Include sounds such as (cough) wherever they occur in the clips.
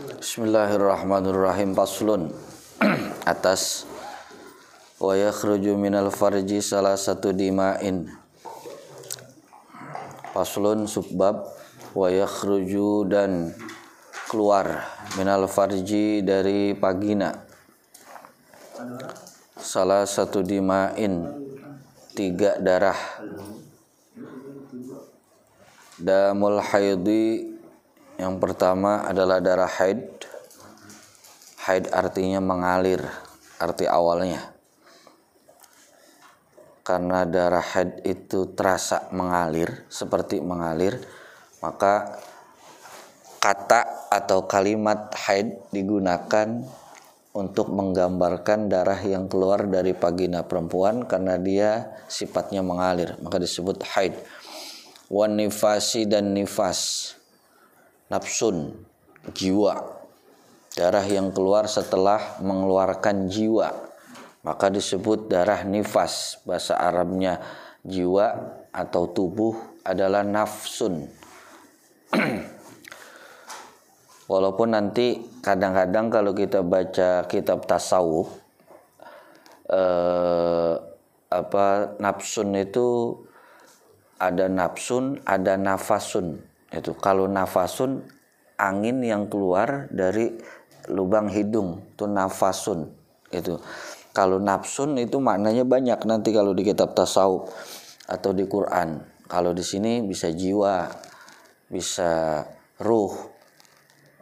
Bismillahirrahmanirrahim. Paslun (clears throat) Atas Wa yakhruju minal farji salah satu dima'in. Paslun subbab Wa yakhruju dan keluar Minal farji dari pagina. Salah satu dima'in Tiga darah. Damul haidi yang pertama adalah darah haid. Haid artinya mengalir, arti awalnya. Karena darah haid itu terasa mengalir, seperti mengalir, maka kata atau kalimat haid digunakan untuk menggambarkan darah yang keluar dari vagina perempuan karena dia sifatnya mengalir, maka disebut haid. Wan nifasi dan nifas nafsun jiwa darah yang keluar setelah mengeluarkan jiwa. Maka disebut darah nifas. Bahasa Arabnya jiwa atau tubuh adalah nafsun. (clears throat) Walaupun nanti kadang-kadang kalau kita baca kitab tasawuf eh, apa nafsun itu ada nafsun ada nafasun itu kalau nafasun angin yang keluar dari lubang hidung itu nafasun. Itu kalau nafsun itu maknanya banyak nanti kalau di kitab tasawuf atau di Quran. Kalau di sini bisa jiwa bisa ruh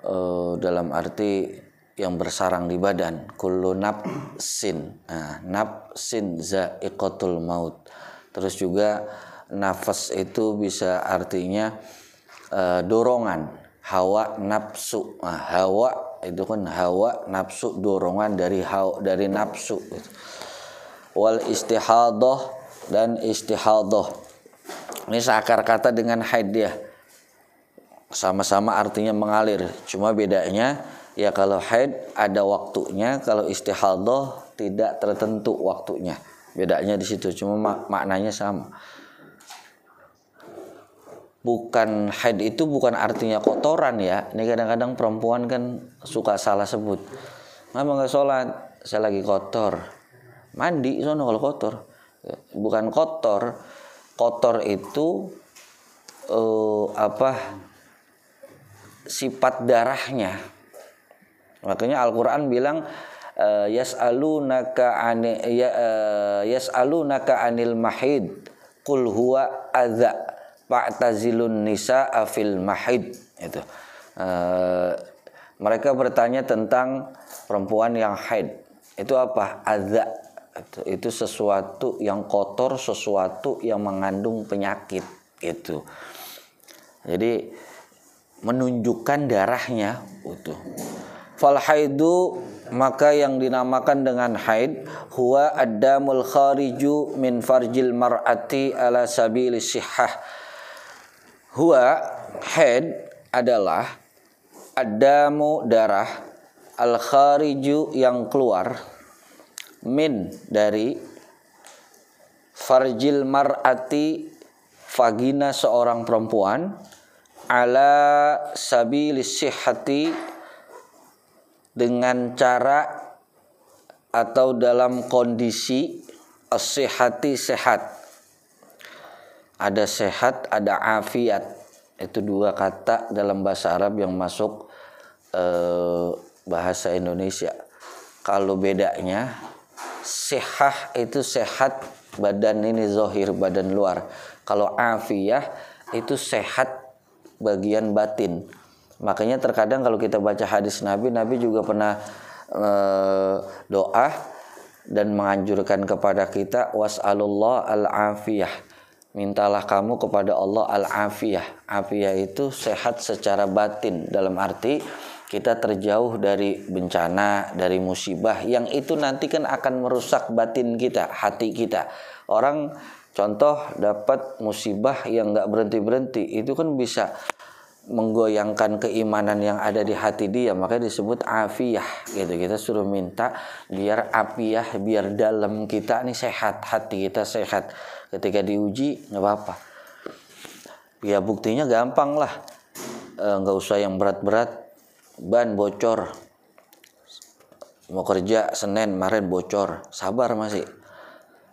e, dalam arti yang bersarang di badan. Kullu nafsin nah, nafsin za'iqatul maut. Terus juga nafas itu bisa artinya uh, dorongan. Hawa nafsu. Nah, hawa itu kan hawa nafsu dorongan dari hawa dari nafsu. Wal istihadah dan istihadah ini seakar kata dengan haid dia. Sama-sama artinya mengalir. Cuma bedanya ya kalau haid ada waktunya kalau istihadah tidak tertentu waktunya. Bedanya di situ cuma mak maknanya sama bukan haid itu bukan artinya kotoran ya. Ini kadang-kadang perempuan kan suka salah sebut. Mama nggak sholat, saya lagi kotor. Mandi sono kalau kotor. Bukan kotor. Kotor itu uh, apa? Sifat darahnya. Makanya Al-Qur'an bilang ani ya, uh, yas'alunaka anil mahid qul huwa fa'tazilun nisa afil mahid. Itu. Uh, mereka bertanya tentang perempuan yang haid. Itu apa? Adza. Itu, itu sesuatu yang kotor sesuatu yang mengandung penyakit. Itu. Jadi menunjukkan darahnya. Itu. Fal haidu maka yang dinamakan dengan haid huwa adamul khariju min farjil mar'ati ala sabili sihah Huwa head adalah adamu darah al khariju yang keluar min dari farjil mar'ati vagina seorang perempuan ala sabilis sihhati dengan cara atau dalam kondisi as-sihhati sehat ada sehat, ada afiat. Itu dua kata dalam bahasa Arab yang masuk eh, bahasa Indonesia. Kalau bedanya sehah itu sehat badan ini zohir badan luar. Kalau afiyah itu sehat bagian batin. Makanya terkadang kalau kita baca hadis Nabi, Nabi juga pernah e, doa dan menganjurkan kepada kita was'alullah al-afiyah mintalah kamu kepada Allah al-afiyah. Afiyah itu sehat secara batin. Dalam arti kita terjauh dari bencana, dari musibah yang itu nanti kan akan merusak batin kita, hati kita. Orang contoh dapat musibah yang nggak berhenti berhenti itu kan bisa menggoyangkan keimanan yang ada di hati dia. Makanya disebut afiyah gitu. Kita suruh minta biar afiyah biar dalam kita nih sehat hati kita sehat ketika diuji nggak apa-apa. Ya buktinya gampang lah. E, nggak e, usah yang berat-berat. Ban bocor. Mau kerja Senin kemarin bocor. Sabar masih.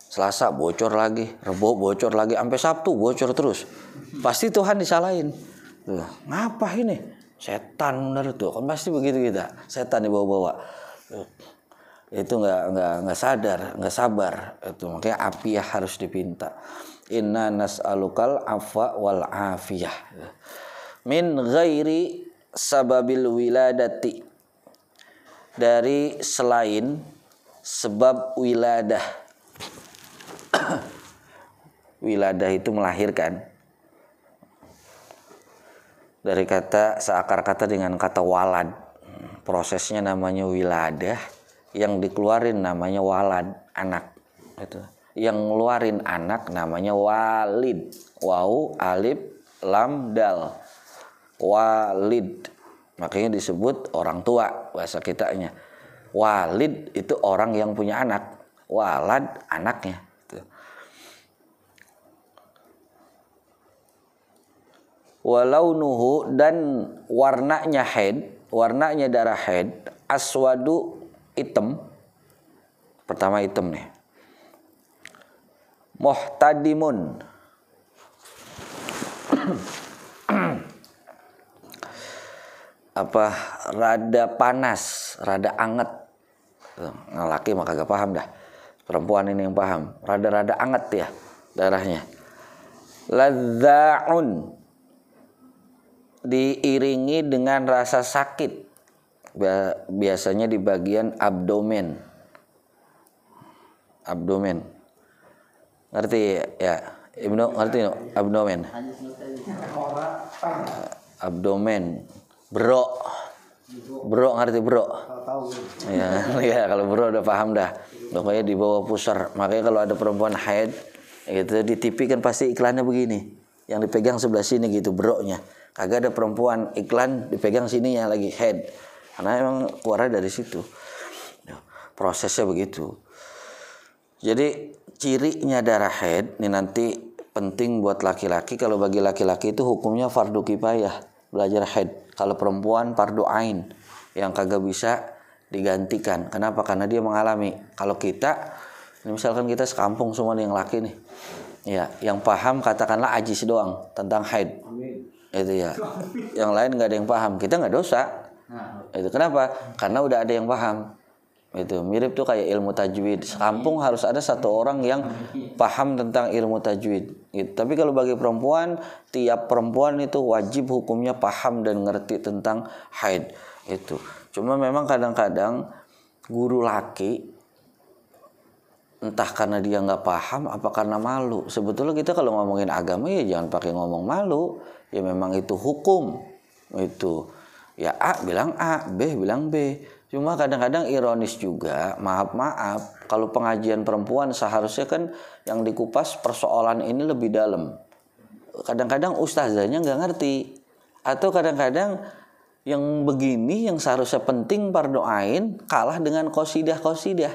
Selasa bocor lagi. Rebo bocor lagi. Sampai Sabtu bocor terus. Pasti Tuhan disalahin. Ngapa ini? Setan bener tuh. Kan pasti begitu kita. Setan dibawa-bawa itu nggak nggak nggak sadar nggak sabar. Itu makanya api harus dipinta. Inna nas'alukal afa wal afiyah. Min ghairi sababil wiladati. Dari selain sebab wiladah. (coughs) Wiladah itu melahirkan. Dari kata seakar kata dengan kata walad prosesnya namanya wiladah yang dikeluarin namanya walad anak itu yang ngeluarin anak namanya walid. Wau alif lam dal. Walid. Makanya disebut orang tua bahasa kitanya. Walid itu orang yang punya anak. Walad anaknya walau nuhu dan warnanya head warnanya darah head aswadu hitam pertama hitam nih muhtadimun apa rada panas, rada anget. Nah, laki mah kagak paham dah. Perempuan ini yang paham. Rada-rada anget ya darahnya. Ladzaun diiringi dengan rasa sakit. Biasanya di bagian abdomen. Abdomen. Ngerti ya? Ibnu ngerti no? abdomen. Abdomen bro bro ngerti bro ya (laughs) ya kalau bro udah paham dah pokoknya di bawah pusar makanya kalau ada perempuan haid gitu di TV kan pasti iklannya begini yang dipegang sebelah sini gitu bro-nya kagak ada perempuan iklan dipegang sininya lagi head karena emang keluarnya dari situ prosesnya begitu jadi cirinya darah head ini nanti penting buat laki-laki kalau bagi laki-laki itu hukumnya fardu kifayah belajar head kalau perempuan pardu ain yang kagak bisa digantikan. Kenapa? Karena dia mengalami. Kalau kita, misalkan kita sekampung semua yang laki nih, ya, yang paham katakanlah ajis doang tentang haid. Itu ya. Yang lain nggak ada yang paham. Kita nggak dosa. Itu kenapa? Karena udah ada yang paham. Itu mirip tuh kayak ilmu tajwid. Sekampung harus ada satu orang yang paham tentang ilmu tajwid. Gitu. tapi kalau bagi perempuan tiap perempuan itu wajib hukumnya paham dan ngerti tentang haid. Itu cuma memang kadang-kadang guru laki entah karena dia nggak paham apa karena malu. Sebetulnya kita kalau ngomongin agama ya jangan pakai ngomong malu. Ya memang itu hukum. Itu ya A bilang A B bilang B Cuma kadang-kadang ironis juga, maaf-maaf, kalau pengajian perempuan seharusnya kan yang dikupas persoalan ini lebih dalam. Kadang-kadang ustazahnya nggak ngerti. Atau kadang-kadang yang begini yang seharusnya penting pardoain kalah dengan kosidah-kosidah.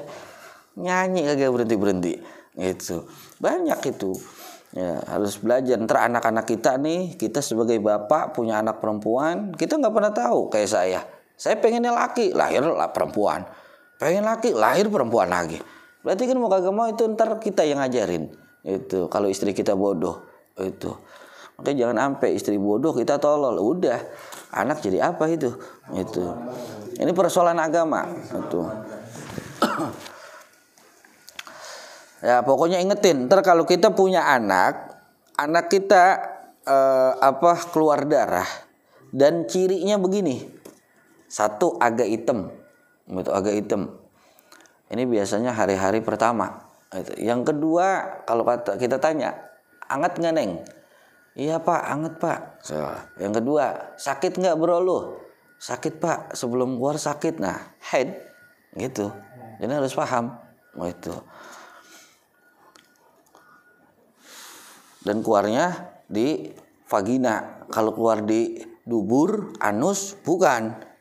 Nyanyi kagak berhenti-berhenti. Gitu. Banyak itu. Ya, harus belajar. Ntar anak-anak kita nih, kita sebagai bapak punya anak perempuan, kita nggak pernah tahu kayak saya saya pengennya laki, lahir lah perempuan. Pengen laki, lahir perempuan lagi. Berarti kan mau kagak mau itu ntar kita yang ngajarin. Itu kalau istri kita bodoh itu. Makanya jangan sampai istri bodoh kita tolol. Udah, anak jadi apa itu? Itu. Ini persoalan agama. Itu. Ya pokoknya ingetin. Ntar kalau kita punya anak, anak kita eh, apa keluar darah dan cirinya begini satu agak hitam, itu agak hitam. Ini biasanya hari-hari pertama. Yang kedua, kalau kita tanya, anget nggak neng? Iya pak, anget pak. Yang kedua, sakit nggak bro lu? Sakit pak, sebelum keluar sakit. Nah, head, gitu. Jadi harus paham, oh, itu. Dan keluarnya di vagina. Kalau keluar di dubur, anus, bukan.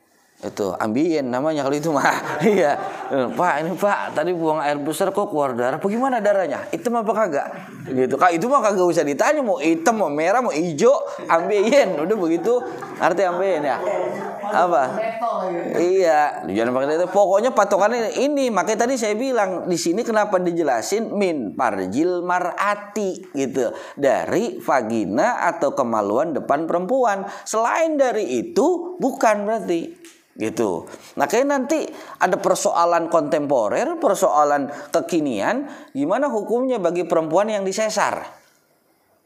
Itu ambien namanya kalau itu mah. (laughs) Iya. Pak ini pak tadi buang air besar kok keluar darah. Bagaimana darahnya? Hitam apa kagak? Gitu. Kak itu mah kagak usah ditanya. Mau hitam mau merah mau hijau ambien udah begitu. Arti ambien ya apa? Iya. Jangan pakai itu pokoknya patokannya ini. Makanya tadi saya bilang di sini kenapa dijelasin? Min parjil marati gitu. Dari vagina atau kemaluan depan perempuan. Selain dari itu bukan berarti gitu. Nah kayak nanti ada persoalan kontemporer, persoalan kekinian, gimana hukumnya bagi perempuan yang disesar?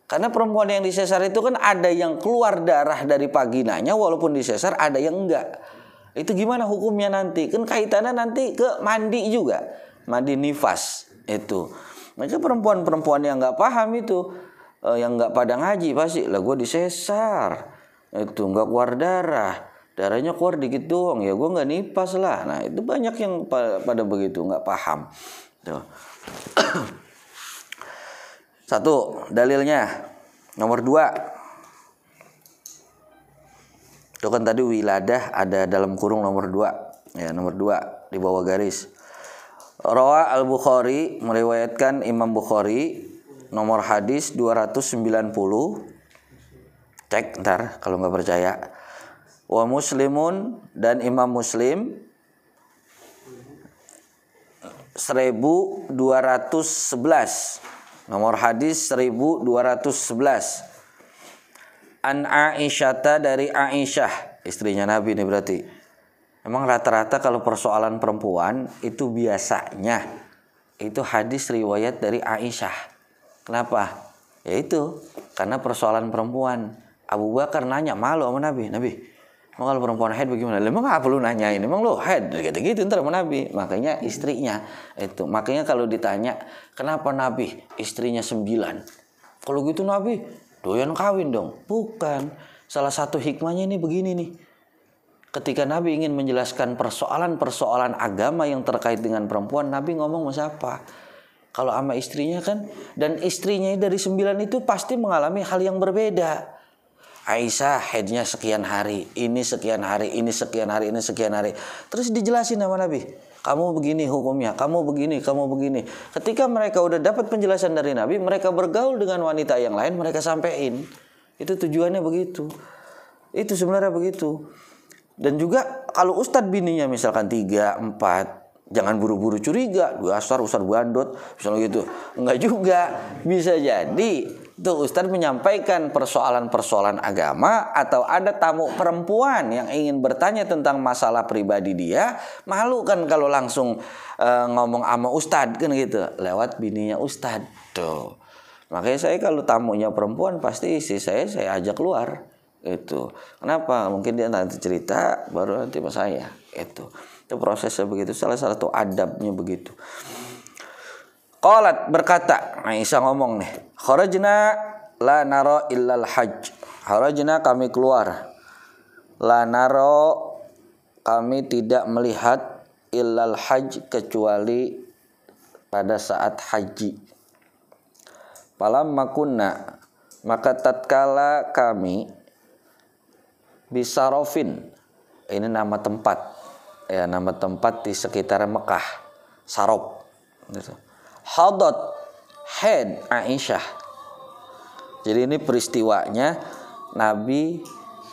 Karena perempuan yang disesar itu kan ada yang keluar darah dari vaginanya walaupun disesar ada yang enggak. Itu gimana hukumnya nanti? Kan kaitannya nanti ke mandi juga. Mandi nifas itu. Mereka perempuan-perempuan yang enggak paham itu eh, yang enggak pada ngaji pasti lah gue disesar itu enggak keluar darah darahnya keluar dikit doang ya gue nggak nifas lah nah itu banyak yang pada begitu nggak paham tuh Satu, dalilnya. Nomor dua. Itu kan tadi wiladah ada dalam kurung nomor dua. Ya, nomor dua di bawah garis. Rawa al-Bukhari meriwayatkan Imam Bukhari nomor hadis 290 cek ntar kalau nggak percaya wa muslimun dan Imam Muslim 1211 Nomor hadis 1211. An Aisyata dari Aisyah, istrinya Nabi ini berarti. Emang rata-rata kalau persoalan perempuan itu biasanya itu hadis riwayat dari Aisyah. Kenapa? Ya itu karena persoalan perempuan. Abu Bakar nanya malu sama Nabi, Nabi, Emang kalau perempuan head bagaimana? Emang apa perlu nanya ini? Emang lo head gitu-gitu ntar sama Nabi. Makanya istrinya itu. Makanya kalau ditanya kenapa Nabi istrinya sembilan? Kalau gitu Nabi doyan kawin dong. Bukan. Salah satu hikmahnya ini begini nih. Ketika Nabi ingin menjelaskan persoalan-persoalan agama yang terkait dengan perempuan, Nabi ngomong sama siapa? Kalau sama istrinya kan, dan istrinya dari sembilan itu pasti mengalami hal yang berbeda. Aisyah headnya sekian hari, ini sekian hari, ini sekian hari, ini sekian hari. Terus dijelasin sama Nabi, kamu begini hukumnya, kamu begini, kamu begini. Ketika mereka udah dapat penjelasan dari Nabi, mereka bergaul dengan wanita yang lain, mereka sampein. Itu tujuannya begitu. Itu sebenarnya begitu. Dan juga kalau ustadz bininya misalkan tiga, empat, jangan buru-buru curiga, dua asar, ustadz bandot, misalnya gitu. Enggak juga, bisa jadi tuh Ustadz menyampaikan persoalan-persoalan agama atau ada tamu perempuan yang ingin bertanya tentang masalah pribadi dia, malu kan kalau langsung uh, ngomong sama Ustadz kan gitu, lewat bininya Ustadz. Tuh. Makanya saya kalau tamunya perempuan pasti istri saya saya ajak keluar. Itu. Kenapa? Mungkin dia nanti cerita baru nanti sama saya. Itu. Itu prosesnya begitu. Salah satu adabnya begitu. Qalat berkata, Aisyah ngomong nih, kharajna la naro illal hajj. Kharajna kami keluar. La naro kami tidak melihat illal hajj kecuali pada saat haji. Palam makunna maka tatkala kami bisa rofin ini nama tempat ya nama tempat di sekitar Mekah Sarop gitu hadat head Aisyah. Jadi ini peristiwanya Nabi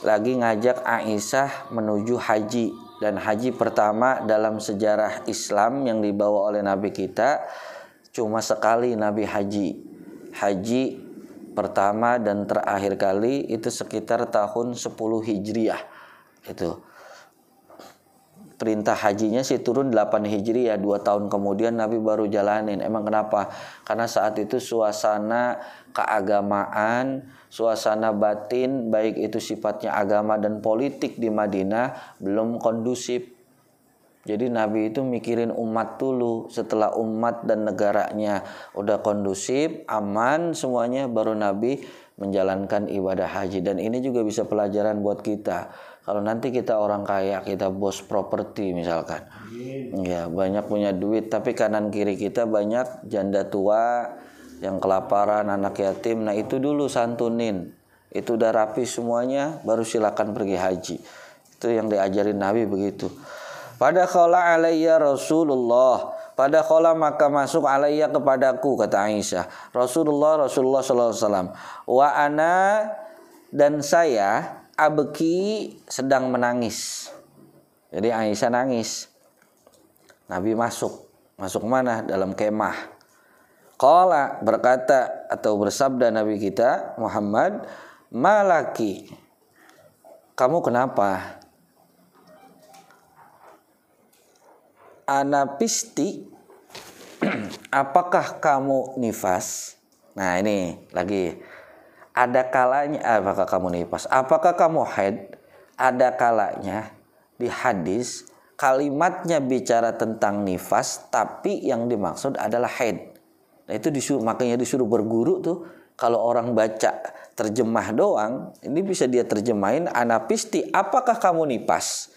lagi ngajak Aisyah menuju haji dan haji pertama dalam sejarah Islam yang dibawa oleh Nabi kita cuma sekali Nabi haji. Haji pertama dan terakhir kali itu sekitar tahun 10 Hijriah. Itu perintah hajinya sih turun 8 Hijriah, dua tahun kemudian Nabi baru jalanin. Emang kenapa? Karena saat itu suasana keagamaan, suasana batin baik itu sifatnya agama dan politik di Madinah belum kondusif. Jadi Nabi itu mikirin umat dulu. Setelah umat dan negaranya udah kondusif, aman semuanya baru Nabi menjalankan ibadah haji dan ini juga bisa pelajaran buat kita kalau nanti kita orang kaya, kita bos properti misalkan. Ya, banyak punya duit tapi kanan kiri kita banyak janda tua yang kelaparan, anak yatim. Nah, itu dulu santunin. Itu udah rapi semuanya, baru silakan pergi haji. Itu yang diajarin Nabi begitu. Pada khala alaiya Rasulullah pada khala maka masuk alaiya kepadaku kata Aisyah Rasulullah Rasulullah sallallahu alaihi wasallam wa ana dan saya abeki sedang menangis. Jadi Aisyah nangis. Nabi masuk. Masuk mana? Dalam kemah. Qala berkata atau bersabda Nabi kita Muhammad, "Malaki? Kamu kenapa?" Anapisti (clears throat) apakah kamu nifas? Nah, ini lagi ada kalanya apakah kamu nifas apakah kamu haid? Ada kalanya di hadis kalimatnya bicara tentang nifas tapi yang dimaksud adalah haid. Nah itu disuruh makanya disuruh berguru tuh kalau orang baca terjemah doang ini bisa dia terjemahin anapisti apakah kamu nifas?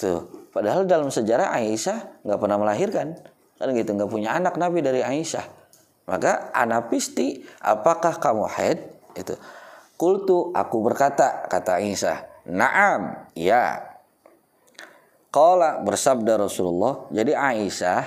Tuh padahal dalam sejarah Aisyah nggak pernah melahirkan. Kan gitu nggak punya anak Nabi dari Aisyah. Maka anapisti apakah kamu haid itu kultu aku berkata kata Isa naam ya. Kala bersabda Rasulullah jadi Aisyah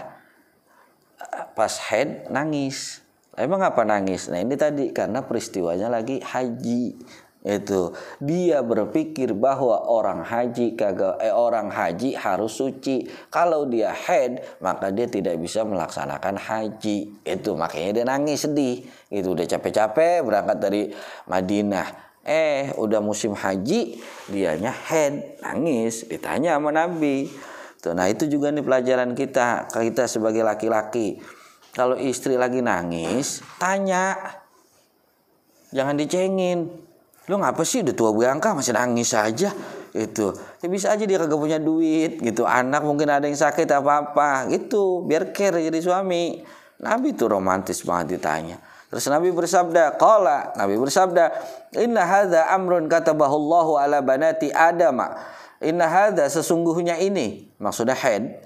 pas haid nangis. Emang apa nangis? Nah ini tadi karena peristiwanya lagi haji itu. Dia berpikir bahwa orang haji kagak eh, orang haji harus suci. Kalau dia head maka dia tidak bisa melaksanakan haji. Itu makanya dia nangis sedih. Itu udah capek-capek berangkat dari Madinah. Eh udah musim haji dianya head nangis ditanya sama Nabi. Tuh nah itu juga nih pelajaran kita kita sebagai laki-laki. Kalau istri lagi nangis tanya. Jangan dicengin lu ngapa sih? Udah tua berangka masih nangis aja. Gitu. Ya bisa aja dia kagak punya duit gitu. Anak mungkin ada yang sakit apa apa gitu. Biar care jadi suami. Nabi tuh romantis banget ditanya. Terus Nabi bersabda qala. Nabi bersabda inna hadza amrun katabahu Allahu ala banati Adam. Inna hadza sesungguhnya ini. Maksudnya head.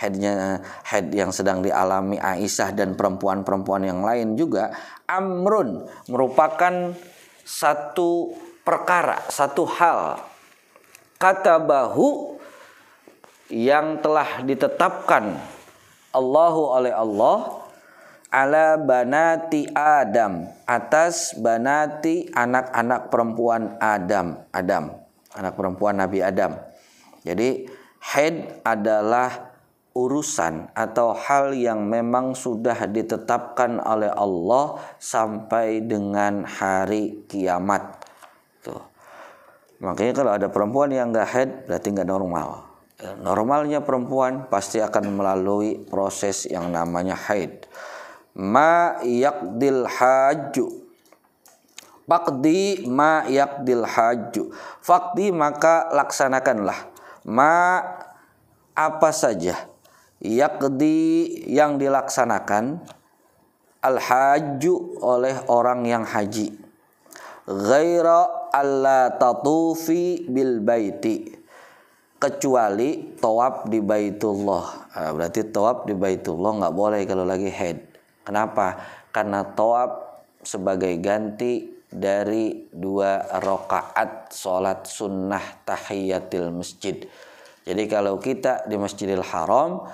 Headnya head yang sedang dialami Aisyah dan perempuan-perempuan yang lain juga amrun. Merupakan satu perkara, satu hal. Kata bahu yang telah ditetapkan Allahu oleh Allah ala banati Adam atas banati anak-anak perempuan Adam Adam anak perempuan Nabi Adam. Jadi head adalah urusan atau hal yang memang sudah ditetapkan oleh Allah sampai dengan hari kiamat. Tuh. Makanya kalau ada perempuan yang nggak head berarti nggak normal. Normalnya perempuan pasti akan melalui proses yang namanya haid. Ma yakdil haju. Fakdi ma yakdil haju. Fakdi maka laksanakanlah. Ma apa saja yakdi yang dilaksanakan al-haju oleh orang yang haji. Ghaira alla tatufi bil baiti. Kecuali tawaf di Baitullah. Nah, berarti tawaf di Baitullah nggak boleh kalau lagi head. Kenapa? Karena tawaf sebagai ganti dari dua rakaat sholat sunnah tahiyatil masjid. Jadi kalau kita di Masjidil Haram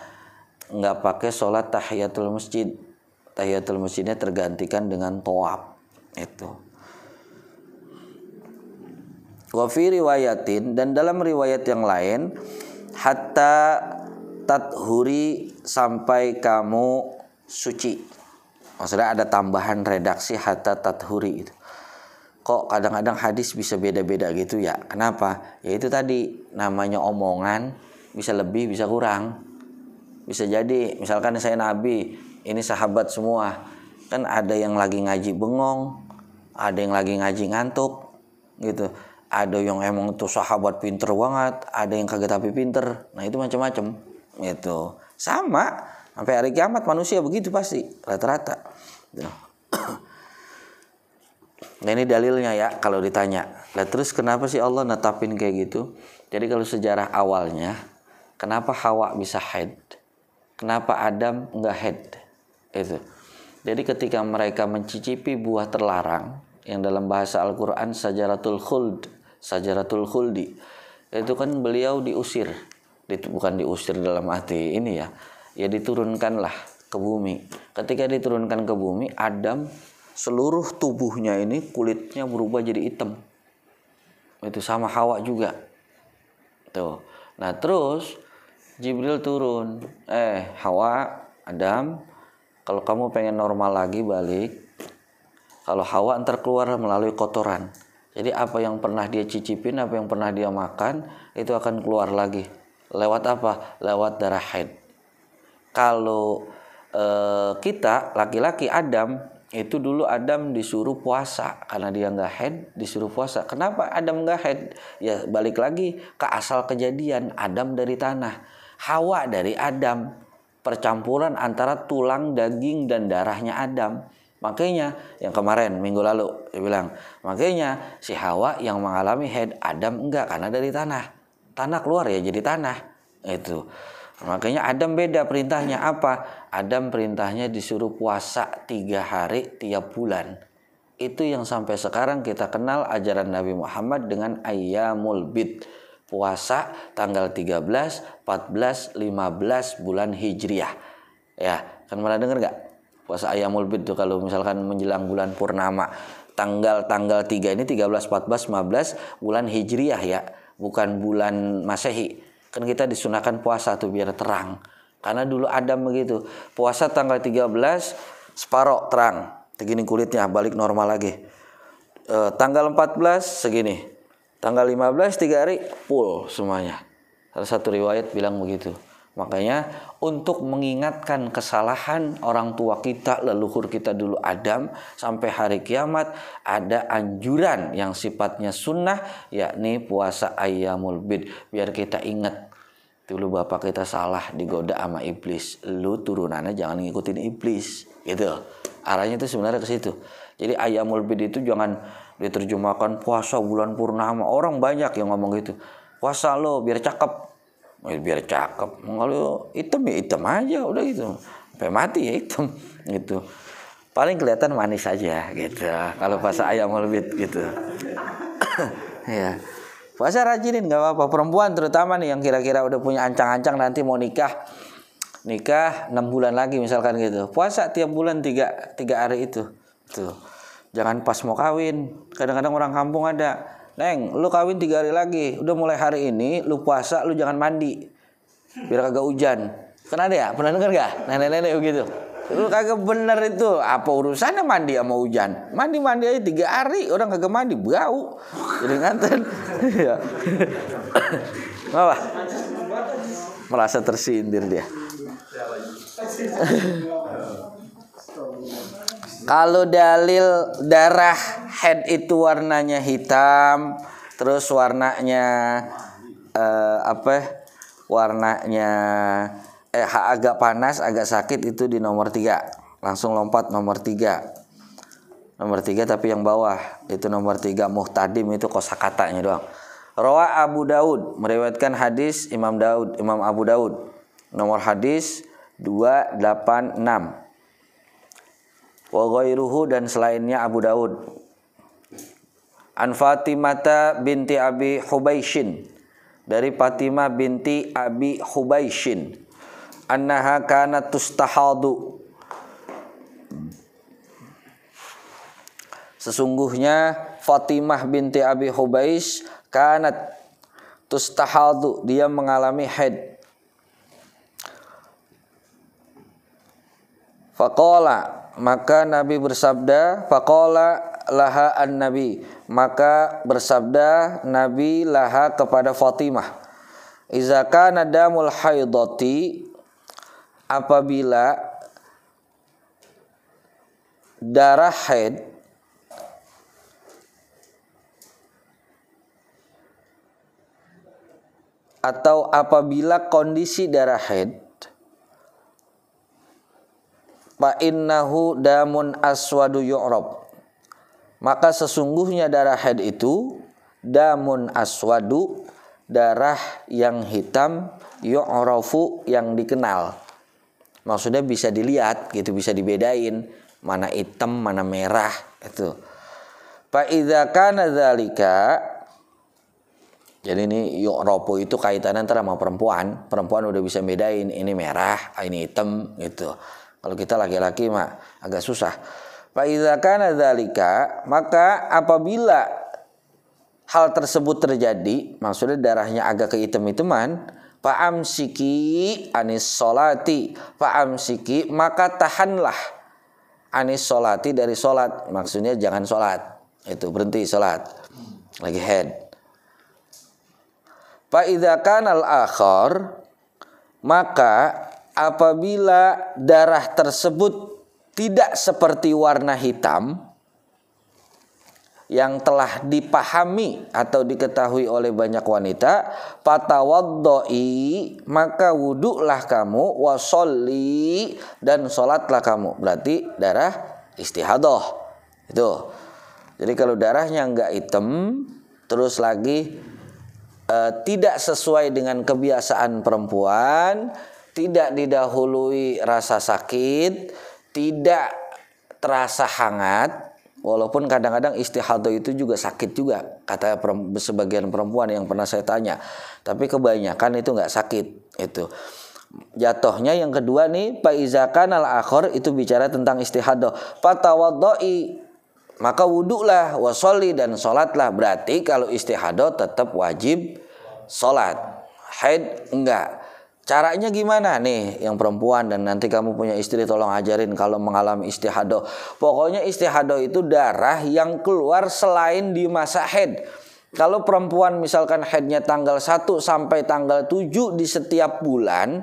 nggak pakai sholat tahiyatul masjid. Tahiyatul masjidnya tergantikan dengan toab. Itu. Wafi riwayatin dan dalam riwayat yang lain hatta tathuri sampai kamu suci. Maksudnya ada tambahan redaksi hatta tathuri itu. Kok kadang-kadang hadis bisa beda-beda gitu ya? Kenapa? Ya itu tadi namanya omongan bisa lebih bisa kurang bisa jadi misalkan saya nabi ini sahabat semua kan ada yang lagi ngaji bengong ada yang lagi ngaji ngantuk gitu. Ada yang emang tuh sahabat pinter banget ada yang kagak tapi pinter. Nah itu macam-macam gitu. Sama sampai hari kiamat manusia begitu pasti rata-rata gitu. (clears throat) nah ini dalilnya ya kalau ditanya. Lah terus kenapa sih Allah netapin kayak gitu? Jadi kalau sejarah awalnya kenapa Hawa bisa haid Kenapa Adam enggak head? Itu. Jadi ketika mereka mencicipi buah terlarang yang dalam bahasa Al-Qur'an sajaratul khuld, sajaratul khuldi. Itu kan beliau diusir. Bukan diusir dalam arti ini ya. Ya diturunkanlah ke bumi. Ketika diturunkan ke bumi, Adam seluruh tubuhnya ini kulitnya berubah jadi hitam. itu sama Hawa juga tuh nah terus Jibril turun. Eh Hawa Adam kalau kamu pengen normal lagi balik. Kalau Hawa ntar keluar melalui kotoran. Jadi apa yang pernah dia cicipin apa yang pernah dia makan itu akan keluar lagi. Lewat apa? Lewat darah haid. Kalau eh, kita laki-laki Adam itu dulu Adam disuruh puasa. Karena dia nggak head disuruh puasa. Kenapa Adam nggak head ya balik lagi ke asal kejadian. Adam dari tanah Hawa dari Adam percampuran antara tulang daging dan darahnya Adam makanya yang kemarin minggu lalu dia bilang makanya si Hawa yang mengalami head Adam enggak karena dari tanah tanah keluar ya jadi tanah itu Makanya Adam beda perintahnya apa? Adam perintahnya disuruh puasa tiga hari tiap bulan. Itu yang sampai sekarang kita kenal ajaran Nabi Muhammad dengan Ayyamul Bid. Puasa tanggal 13, 14, 15 bulan Hijriah. Ya, kan pernah dengar nggak? Puasa Ayyamul Bid tuh kalau misalkan menjelang bulan purnama. Tanggal-tanggal 3 ini 13, 14, 15 bulan Hijriah ya. Bukan bulan Masehi Kan kita disunahkan puasa tuh biar terang. Karena dulu Adam begitu. Puasa tanggal 13 separoh terang. Segini kulitnya balik normal lagi. E, tanggal 14 segini. Tanggal 15 tiga hari full semuanya. Salah satu riwayat bilang begitu. Makanya untuk mengingatkan kesalahan orang tua kita, leluhur kita dulu Adam sampai hari kiamat ada anjuran yang sifatnya sunnah yakni puasa ayamul bid biar kita ingat dulu bapak kita salah digoda sama iblis lu turunannya jangan ngikutin iblis gitu arahnya itu sebenarnya ke situ jadi ayamul bid itu jangan diterjemahkan puasa bulan purnama orang banyak yang ngomong gitu puasa lo biar cakep biar cakep kalau hitam ya hitam aja udah gitu sampai mati ya hitam (laughs) gitu paling kelihatan manis aja gitu kalau puasa ayamul bid gitu (coughs) ya Puasa rajinin nggak apa-apa. Perempuan terutama nih yang kira-kira udah punya ancang-ancang nanti mau nikah. Nikah 6 bulan lagi misalkan gitu. Puasa tiap bulan tiga, tiga hari itu. Tuh. Jangan pas mau kawin. Kadang-kadang orang kampung ada. Neng, lu kawin tiga hari lagi. Udah mulai hari ini, lu puasa, lu jangan mandi. Biar kagak hujan. Kan ada ya? Pernah denger gak? Nenek-nenek begitu. Lu kagak bener itu. Apa urusannya mandi sama hujan? Mandi-mandi aja tiga hari. Orang kagak mandi. Bau. Jadi nganten. (laughs) ya. (coughs) Apa? Merasa tersindir dia. Kalau dalil darah head itu warnanya hitam, terus warnanya uh, apa? Warnanya eh agak panas, agak sakit itu di nomor tiga. Langsung lompat nomor tiga. Nomor tiga tapi yang bawah itu nomor tiga muhtadim itu kosakatanya doang. Rawa Abu Daud meriwayatkan hadis Imam Daud, Imam Abu Daud. Nomor hadis 286. Wa ghairuhu dan selainnya Abu Daud. An Fatimata binti Abi Hubaishin dari Fatimah binti Abi Hubaishin annaha kanat tustahadu Sesungguhnya Fatimah binti Abi Hubais kanat tustahadu dia mengalami haid. Faqala maka Nabi bersabda faqala laha an Nabi maka bersabda Nabi laha kepada Fatimah. Iza kana damul apabila darah haid atau apabila kondisi darah haid fa innahu damun aswadu yu'rab. Maka sesungguhnya darah haid itu damun aswadu darah yang hitam yu'rafu yang dikenal. Maksudnya bisa dilihat gitu bisa dibedain mana hitam mana merah itu. Fa idza kana dzalika jadi ini ropo itu kaitannya antara sama perempuan. Perempuan udah bisa bedain ini merah ini hitam gitu kalau kita laki-laki mah agak susah. Idza kana maka apabila hal tersebut terjadi maksudnya darahnya agak kehitam-hitaman Fa'am siki anis solati Fa'am siki maka tahanlah anis solati dari solat maksudnya jangan solat itu berhenti solat lagi head. Fa'idha al akhor maka apabila darah tersebut tidak seperti warna hitam yang telah dipahami atau diketahui oleh banyak wanita fatawaddoi maka wuduklah kamu wasolli dan sholatlah kamu. Berarti darah istihadoh. Itu. Jadi kalau darahnya nggak hitam terus lagi e, tidak sesuai dengan kebiasaan perempuan tidak didahului rasa sakit tidak terasa hangat Walaupun kadang-kadang istihadah itu juga sakit juga kata sebagian perempuan yang pernah saya tanya. Tapi kebanyakan itu nggak sakit itu. Jatuhnya yang kedua nih Pak al akhor itu bicara tentang istihadah. Fatawaddoi maka wuduklah wasoli dan sholatlah berarti kalau istihadah tetap wajib sholat haid enggak Caranya gimana nih yang perempuan dan nanti kamu punya istri tolong ajarin kalau mengalami istihadah. Pokoknya istihadah itu darah yang keluar selain di masa haid. Kalau perempuan misalkan haidnya tanggal 1 sampai tanggal 7 di setiap bulan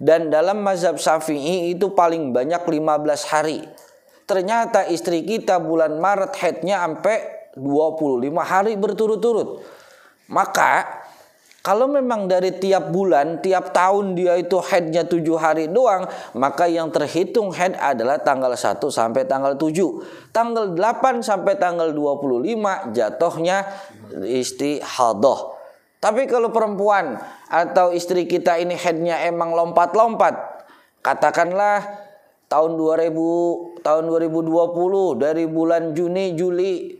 dan dalam mazhab Syafi'i itu paling banyak 15 hari. Ternyata istri kita bulan Maret haidnya sampai 25 hari berturut-turut. Maka kalau memang dari tiap bulan, tiap tahun dia itu headnya tujuh hari doang, maka yang terhitung head adalah tanggal 1 sampai tanggal 7. Tanggal 8 sampai tanggal 25 jatuhnya istihadah. Tapi kalau perempuan atau istri kita ini headnya emang lompat-lompat, katakanlah tahun 2000 tahun 2020 dari bulan Juni Juli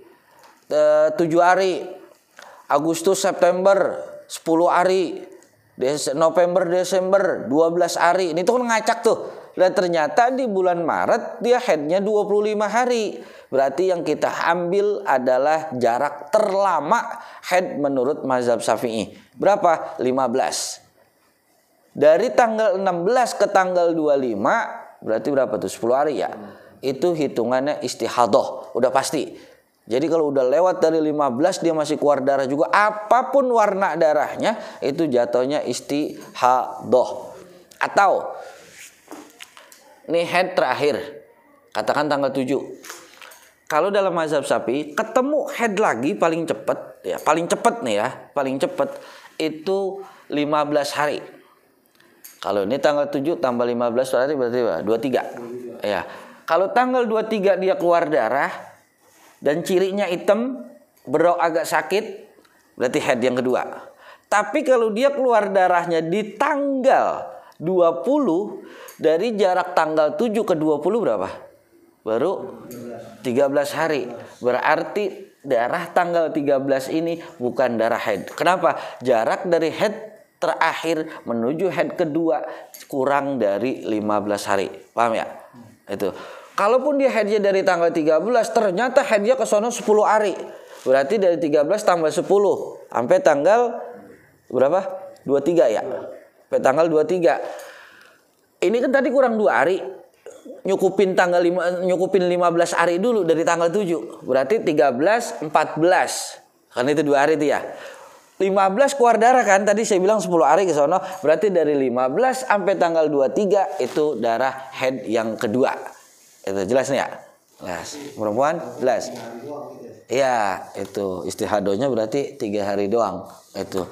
eh, 7 hari Agustus September 10 hari Des November Desember 12 hari. Ini tuh kan ngacak tuh. Dan ternyata di bulan Maret dia headnya 25 hari. Berarti yang kita ambil adalah jarak terlama head menurut mazhab syafi'i. Berapa? 15 dari tanggal 16 ke tanggal 25 berarti berapa tuh? 10 hari ya? Itu hitungannya istihadoh. Udah pasti jadi kalau udah lewat dari 15 dia masih keluar darah juga apa pun warna darahnya itu jatuhnya istihadoh. Atau nih head terakhir katakan tanggal 7. Kalau dalam mazhab sapi ketemu head lagi paling cepat ya paling cepat nih ya paling cepat itu 15 hari. Kalau ini tanggal 7 tambah 15 hari berarti apa? 23. Ya. Kalau tanggal 23 dia keluar darah, dan cirinya hitam, berok agak sakit, berarti head yang kedua. Tapi kalau dia keluar darahnya di tanggal 20 dari jarak tanggal 7 ke 20 berapa? Baru 13 hari. Berarti darah tanggal 13 ini bukan darah head. Kenapa? Jarak dari head terakhir menuju head kedua kurang dari 15 hari. Paham ya? Itu. Kalaupun dia headnya dari tanggal 13, ternyata headnya ke sono 10 hari. Berarti dari 13 tambah 10 sampai tanggal berapa? 23 ya. Sampai tanggal 23. Ini kan tadi kurang 2 hari. Nyukupin tanggal 5 nyukupin 15 hari dulu dari tanggal 7. Berarti 13 14. Kan itu 2 hari itu ya. 15 keluar darah kan tadi saya bilang 10 hari ke sono berarti dari 15 sampai tanggal 23 itu darah head yang kedua itu jelas nih ya? Jelas. Perempuan jelas. Iya, itu istihadonya berarti tiga hari doang. Itu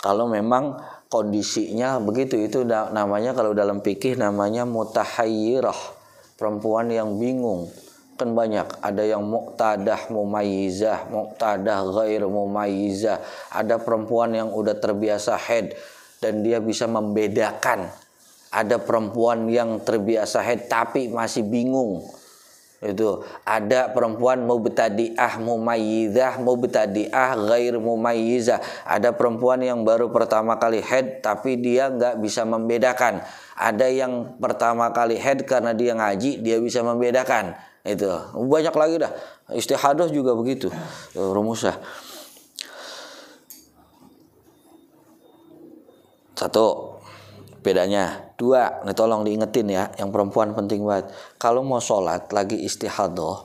kalau memang kondisinya begitu itu namanya kalau dalam pikih namanya mutahayyirah perempuan yang bingung kan banyak ada yang muqtadah mumayyizah muqtadah ghair mumayyizah ada perempuan yang udah terbiasa head dan dia bisa membedakan ada perempuan yang terbiasa haid tapi masih bingung. Itu ada perempuan mubtadi'ah ah gair mau mumayyizah. Ada perempuan yang baru pertama kali head tapi dia nggak bisa membedakan. Ada yang pertama kali head karena dia ngaji dia bisa membedakan. Itu banyak lagi dah. Istihadah juga begitu. Eh, Rumusah satu bedanya. Dua, ini tolong diingetin ya, yang perempuan penting banget. Kalau mau sholat lagi istihadoh,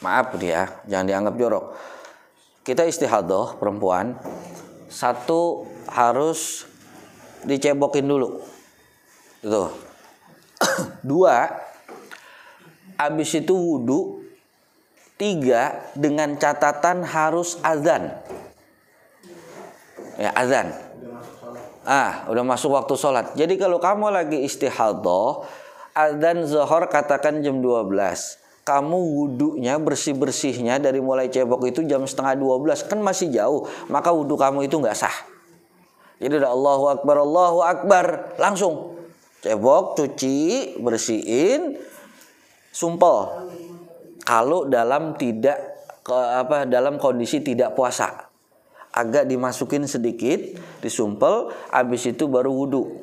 maaf dia, jangan dianggap jorok. Kita istihadoh perempuan, satu harus dicebokin dulu. (coughs) Itu. Dua, habis itu wudhu. Tiga, dengan catatan harus azan. Ya, azan. Ah, udah masuk waktu sholat. Jadi kalau kamu lagi istihadoh, azan zuhur katakan jam 12 kamu wudhunya bersih-bersihnya dari mulai cebok itu jam setengah 12 kan masih jauh maka wudhu kamu itu nggak sah. Jadi udah Allahu Akbar Allahu Akbar langsung. Cebok cuci bersihin sumpel. Kalau dalam tidak ke, apa dalam kondisi tidak puasa agak dimasukin sedikit disumpel habis itu baru wudhu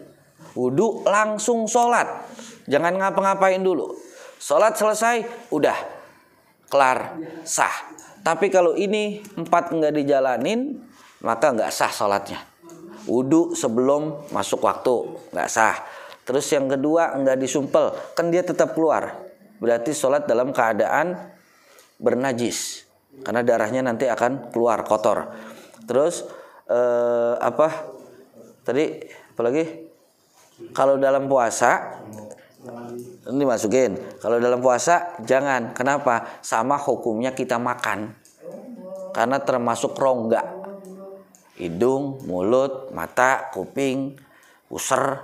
wudhu langsung sholat jangan ngapa-ngapain dulu Sholat selesai, udah kelar, sah. Tapi kalau ini empat nggak dijalanin, maka nggak sah sholatnya. Wudhu sebelum masuk waktu, nggak sah. Terus yang kedua nggak disumpel, kan dia tetap keluar. Berarti sholat dalam keadaan bernajis, karena darahnya nanti akan keluar kotor. Terus eh, apa? Tadi apalagi? Kalau dalam puasa ini masukin. Kalau dalam puasa jangan. Kenapa? Sama hukumnya kita makan. Karena termasuk rongga. Hidung, mulut, mata, kuping, user,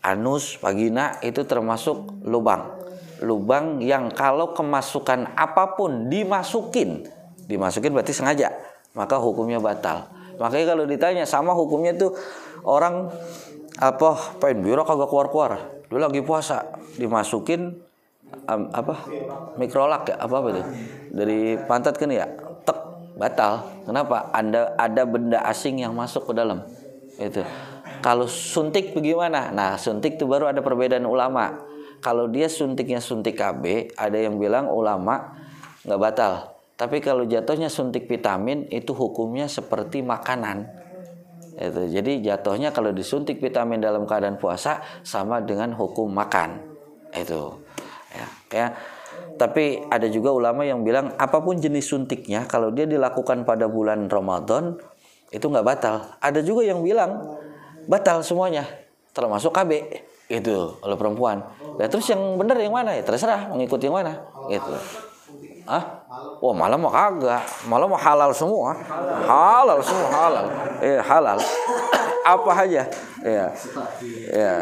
anus, vagina itu termasuk lubang. Lubang yang kalau kemasukan apa pun dimasukin, dimasukin berarti sengaja, maka hukumnya batal. Makanya kalau ditanya sama hukumnya tuh orang apa pengen biro kagak keluar-keluar. Dulu lagi puasa dimasukin um, apa mikrolak ya apa apa itu? Dari pantat kan ya tek batal. Kenapa? Anda ada benda asing yang masuk ke dalam. Itu. Kalau suntik bagaimana? Nah suntik itu baru ada perbedaan ulama. Kalau dia suntiknya suntik KB ada yang bilang ulama nggak batal tapi kalau jatuhnya suntik vitamin itu hukumnya seperti makanan itu. Jadi jatuhnya kalau disuntik vitamin dalam keadaan puasa sama dengan hukum makan. Itu. Ya, ya. Tapi ada juga ulama yang bilang apa pun jenis suntiknya kalau dia dilakukan pada bulan Ramadan itu nggak batal. Ada juga yang bilang batal semuanya termasuk KB itu oleh perempuan. Nah, terus yang benar yang mana ya? Terserah mengikuti yang mana. Gitu. Ah? Wah malah mah kagak, malah mah halal semua, halal semua halal, eh halal, apa aja, ya, ya.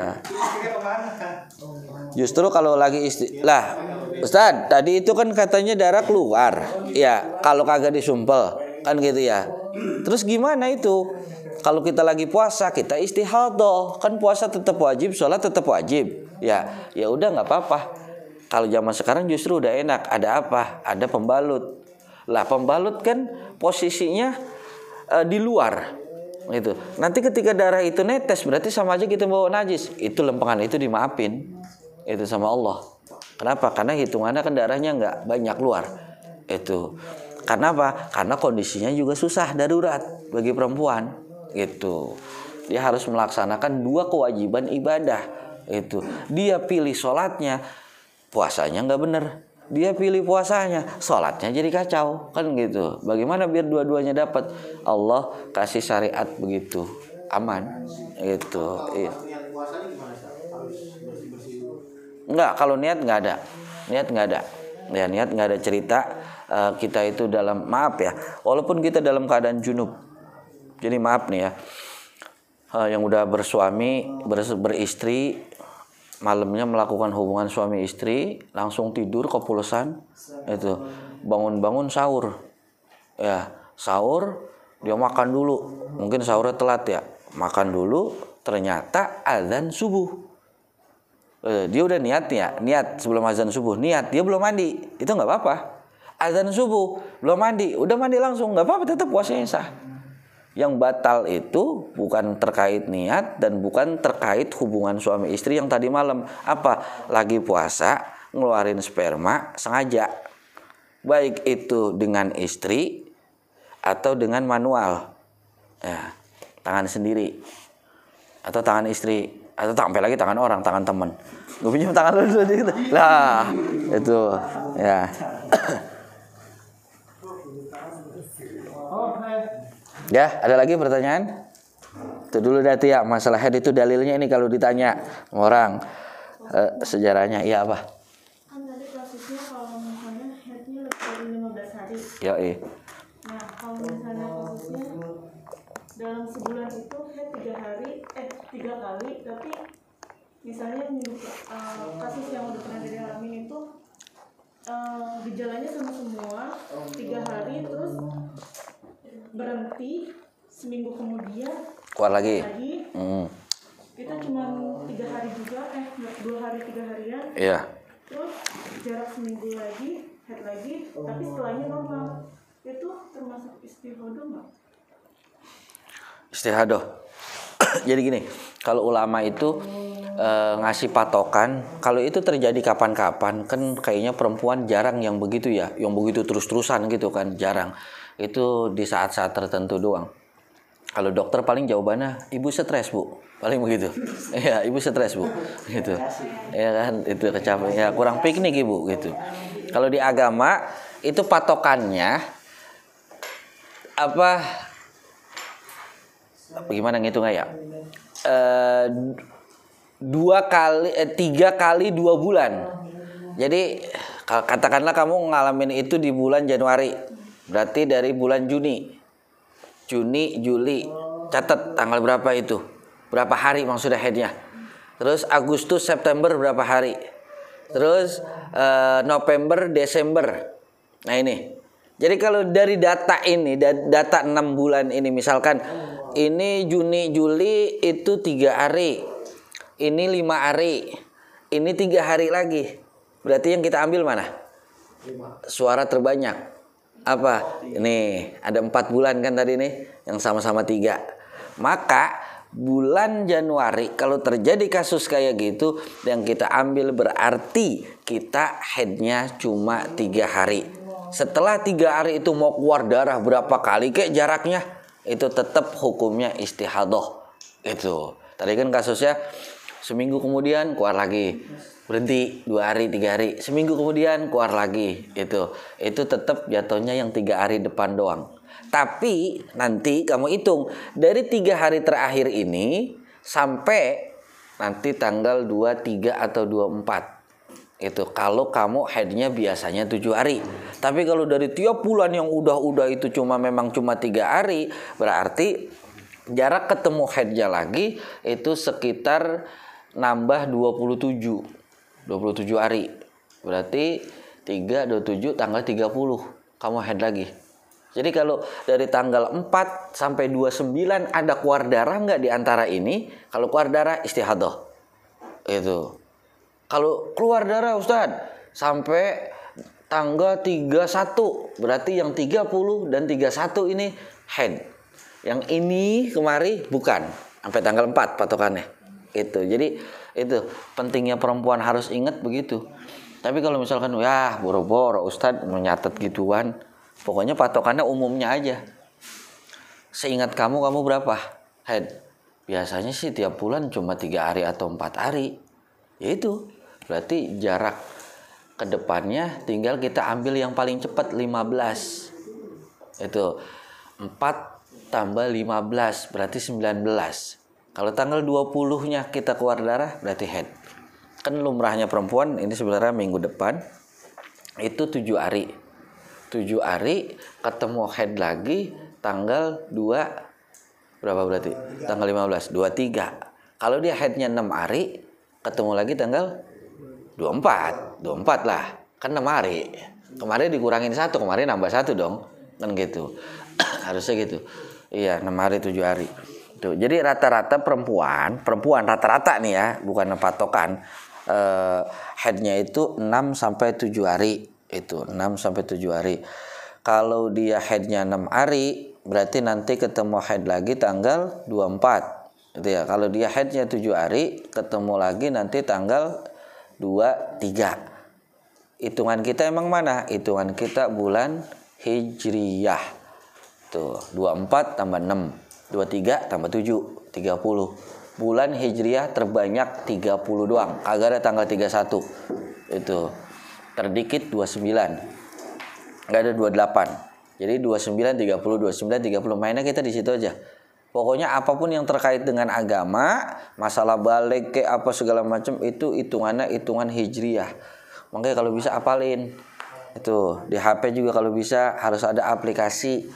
Justru kalau lagi isti, lah, Ustad, tadi itu kan katanya darah keluar, ya, kalau kagak disumpel, kan gitu ya. Terus gimana itu? Kalau kita lagi puasa, kita istihadah, kan puasa tetap wajib, sholat tetap wajib, ya, ya udah nggak apa-apa kalau zaman sekarang justru udah enak. Ada apa? Ada pembalut. Lah pembalut kan posisinya uh, di luar. Gitu. Nanti ketika darah itu netes berarti sama aja kita bawa najis. Itu lempengan itu dimaafin. Itu sama Allah. Kenapa? Karena hitungannya kan darahnya nggak banyak keluar. Itu. Karena apa? Karena kondisinya juga susah darurat bagi perempuan. Itu. Dia harus melaksanakan dua kewajiban ibadah. Itu. Dia pilih sholatnya puasanya nggak bener. Dia pilih puasanya sholatnya jadi kacau kan gitu. Bagaimana biar dua-duanya dapat? Allah kasih syariat begitu. Aman itu iya. Nggak kalau niat nggak ada. Niat nggak ada. Ya niat nggak ada cerita uh, kita itu dalam maaf ya walaupun kita dalam keadaan junub. Jadi maaf nih ya. Uh, yang udah bersuami ber, beristri malamnya melakukan hubungan suami istri langsung tidur kepulusan itu. Bangun-bangun sahur. Ya sahur dia makan dulu. Mungkin sahurnya telat ya. Makan dulu ternyata azan subuh. Eh, dia udah niat ya? Niat sebelum azan subuh. Niat dia belum mandi. Itu nggak apa-apa. Azan subuh belum mandi. Udah mandi langsung nggak apa-apa tetap puasanya sah yang batal itu bukan terkait niat dan bukan terkait hubungan suami istri yang tadi malam. Apa? Lagi puasa, ngeluarin sperma sengaja. Baik itu dengan istri atau dengan manual. Ya, tangan sendiri. atau tangan istri atau sampai lagi tangan orang tangan teman gue pinjam tangan lu dulu gitu lah itu ya ya ada lagi pertanyaan? Itu dulu dati ya masalah head itu dalilnya ini kalau ditanya orang. Uh, sejarahnya iya apa? Kan tadi kalau misalnya headnya lebih dari 15 hari. Ya eh nah kalau misalnya kasusnya dalam sebulan itu head tiga hari eh tiga kali tapi misalnya uh, kasus yang udah pernah dialami itu uh, gejalanya sama semua tiga hari terus berhenti seminggu kemudian. Keluar lagi? Lagi. Hmm. kita cuma tiga hari juga eh dua hari tiga harian. Iya. Terus jarak seminggu lagi head lagi tapi setelahnya normal. Itu termasuk istihodo nggak? Istihadoh. (coughs) Jadi gini kalau ulama itu e, ngasih patokan kalau itu terjadi kapan-kapan kan kayaknya perempuan jarang yang begitu ya yang begitu terus-terusan gitu kan jarang itu di saat-saat tertentu doang. Kalau dokter paling jawabannya ibu stres bu. Paling begitu. (laughs) Ya ibu stres bu. Gitu. Ya kan? Itu kecapean ya kurang piknik ibu gitu. Kalau di agama itu patokannya apa bagaimana ngitung ya? E, dua kali eh, tiga kali dua bulan. Jadi katakanlah kamu ngalamin itu di bulan Januari berarti dari bulan Juni Juni, Juli. Catat tanggal berapa itu? Berapa hari maksudnya headnya? Terus Agustus, September berapa hari? Terus uh, November, Desember. Nah ini. Jadi kalau dari data ini, data 6 bulan ini misalkan ini Juni, Juli itu tiga hari. Ini lima hari. Ini tiga hari lagi. Berarti yang kita ambil mana? Suara terbanyak apa? Ini ada empat bulan kan tadi nih yang sama-sama tiga. Maka bulan Januari kalau terjadi kasus kayak gitu yang kita ambil berarti kita headnya cuma tiga hari. Setelah tiga hari itu mau keluar darah berapa kali kayak jaraknya itu tetap hukumnya istihadoh itu. Tadi kan kasusnya seminggu kemudian keluar lagi. Berhenti dua hari tiga hari. Seminggu kemudian keluar lagi itu itu tetap jatuhnya yang tiga hari depan doang. Tapi nanti kamu hitung. Dari tiga hari terakhir ini sampai nanti tanggal 23 atau 24 itu kalau kamu headnya biasanya tujuh hari. Tapi kalau dari tiap bulan yang udah-udah itu cuma memang cuma tiga hari berarti jarak ketemu headnya lagi itu sekitar nambah 27 27 hari. Berarti 3 27 tanggal 30 kamu head lagi. Jadi kalau dari tanggal 4 sampai 29 ada keluar darah nggak di antara ini? Kalau keluar darah istihadah. Itu. Kalau keluar darah Ustaz sampai tanggal 31 berarti yang 30 dan 31 ini head. Yang ini kemari bukan sampai tanggal 4 patokannya. Itu. Jadi itu pentingnya perempuan harus ingat begitu. Tapi kalau misalkan ya boro-boro Ustadz menyatat gituan pokoknya patokannya umumnya aja. Seingat kamu kamu berapa? Head biasanya sih tiap bulan cuma tiga hari atau empat hari. Ya itu. Berarti jarak ke depannya tinggal kita ambil yang paling cepat 15 itu 4 tambah 15 berarti 19 kalau tanggal 20-nya kita keluar darah berarti head. Kan lumrahnya perempuan ini sebenarnya minggu depan itu 7 hari. 7 hari ketemu head lagi tanggal 2 berapa berarti? Tanggal 15, 23. Kalau dia headnya 6 hari ketemu lagi tanggal 24. 24 lah. Kan 6 hari. Kemarin dikurangin satu, kemarin nambah satu dong. Kan gitu. (coughs) Harusnya gitu. Iya, 6 hari 7 hari. Tuh, jadi rata-rata perempuan, perempuan rata-rata nih ya, bukan patokan. Eh, headnya itu 6 sampai 7 hari. Itu 6 sampai 7 hari. Kalau dia headnya 6 hari, berarti nanti ketemu head lagi tanggal 24. Itu ya. Kalau dia headnya 7 hari, ketemu lagi nanti tanggal 23. Hitungan kita emang mana? Hitungan kita bulan Hijriyah. Tuh, 24 tambah 6. 23 tambah 7 30 bulan hijriah terbanyak 30 doang. Agak ada tanggal 31 itu. Terdikit 29 nggak ada 28 jadi 29 30 29 30 mainnya kita di situ aja. Pokoknya apa pun yang terkait dengan agama masalah balik ke apa segala macam itu hitungannya hitungan hijriah. Makanya kalau bisa apalin. Itu di HP juga kalau bisa harus ada aplikasi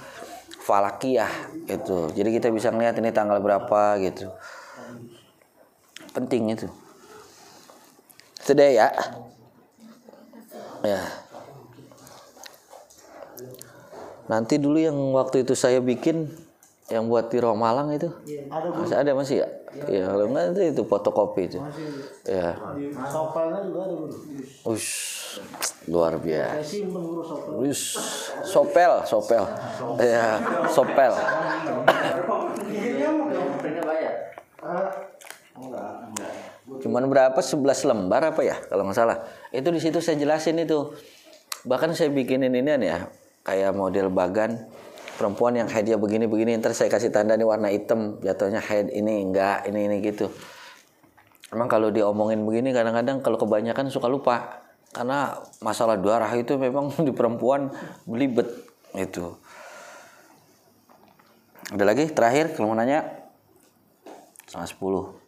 falakiyah itu jadi kita bisa ngeliat ini tanggal berapa gitu. Penting itu. Sudah ya. Ya nanti dulu yang waktu itu saya bikin yang buat di Romalang itu. Masih ada masih ya ya kalau enggak itu, itu. Fotokopi itu. Ya Sopelnya juga ada guru. Ush, luar biasa. Saya simpen guru sopel. Ush, sopel sopel. Ya sopel. Cuman berapa? 11 lembar apa ya kalau nggak salah. Itu di situ saya jelasin itu. Bahkan saya bikinin ini ya kayak model bagan perempuan yang headnya begini begini ntar saya kasih tanda nih warna hitam jatuhnya head ini enggak ini ini gitu. Emang kalau diomongin begini kadang-kadang kalau kebanyakan suka lupa. Karena masalah darah itu memang (laughs) di perempuan belibet itu ada lagi? Terakhir kalau mau nanya? Sama 10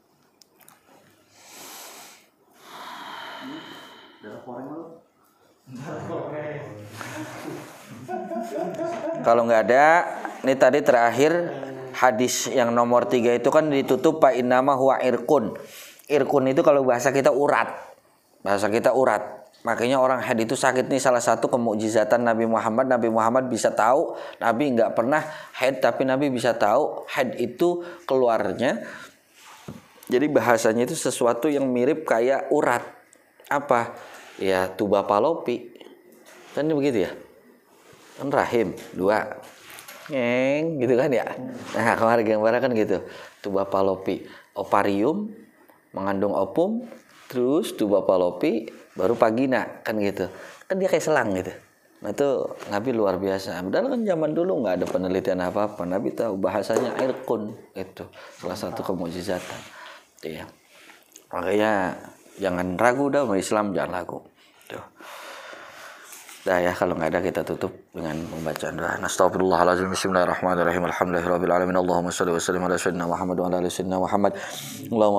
Kalau nggak ada, ini tadi terakhir hadis yang nomor tiga itu kan ditutup pak inama huwa irkun. Irkun itu kalau bahasa kita urat, bahasa kita urat. Makanya orang head itu sakit nih salah satu kemukjizatan Nabi Muhammad. Nabi Muhammad bisa tahu, Nabi nggak pernah head tapi Nabi bisa tahu head itu keluarnya. Jadi bahasanya itu sesuatu yang mirip kayak urat. Apa? Ya tuba palopi. Kan begitu ya? Kan rahim dua. Ngeng gitu kan ya? Nah kemarin gambarnya kan gitu. Tuba palopi ovarium mengandung opum terus tuba palopi baru pagina kan gitu. Kan dia kayak selang gitu. Nah itu Nabi luar biasa. Padahal kan zaman dulu nggak ada penelitian apa apa Nabi tahu bahasanya air kun itu salah satu kemujizatan. Iya. Makanya jangan ragu dah Islam jangan ragu. Tuh Dah ya kalau nggak ada kita tutup dengan pembacaan doa. Astagfirullahaladzim. Bismillahirrahmanirrahim. Alhamdulillahirabbil alamin. Allahumma shalli wa sallim ala sayyidina Muhammad wa ala ali sayyidina Muhammad. Allahumma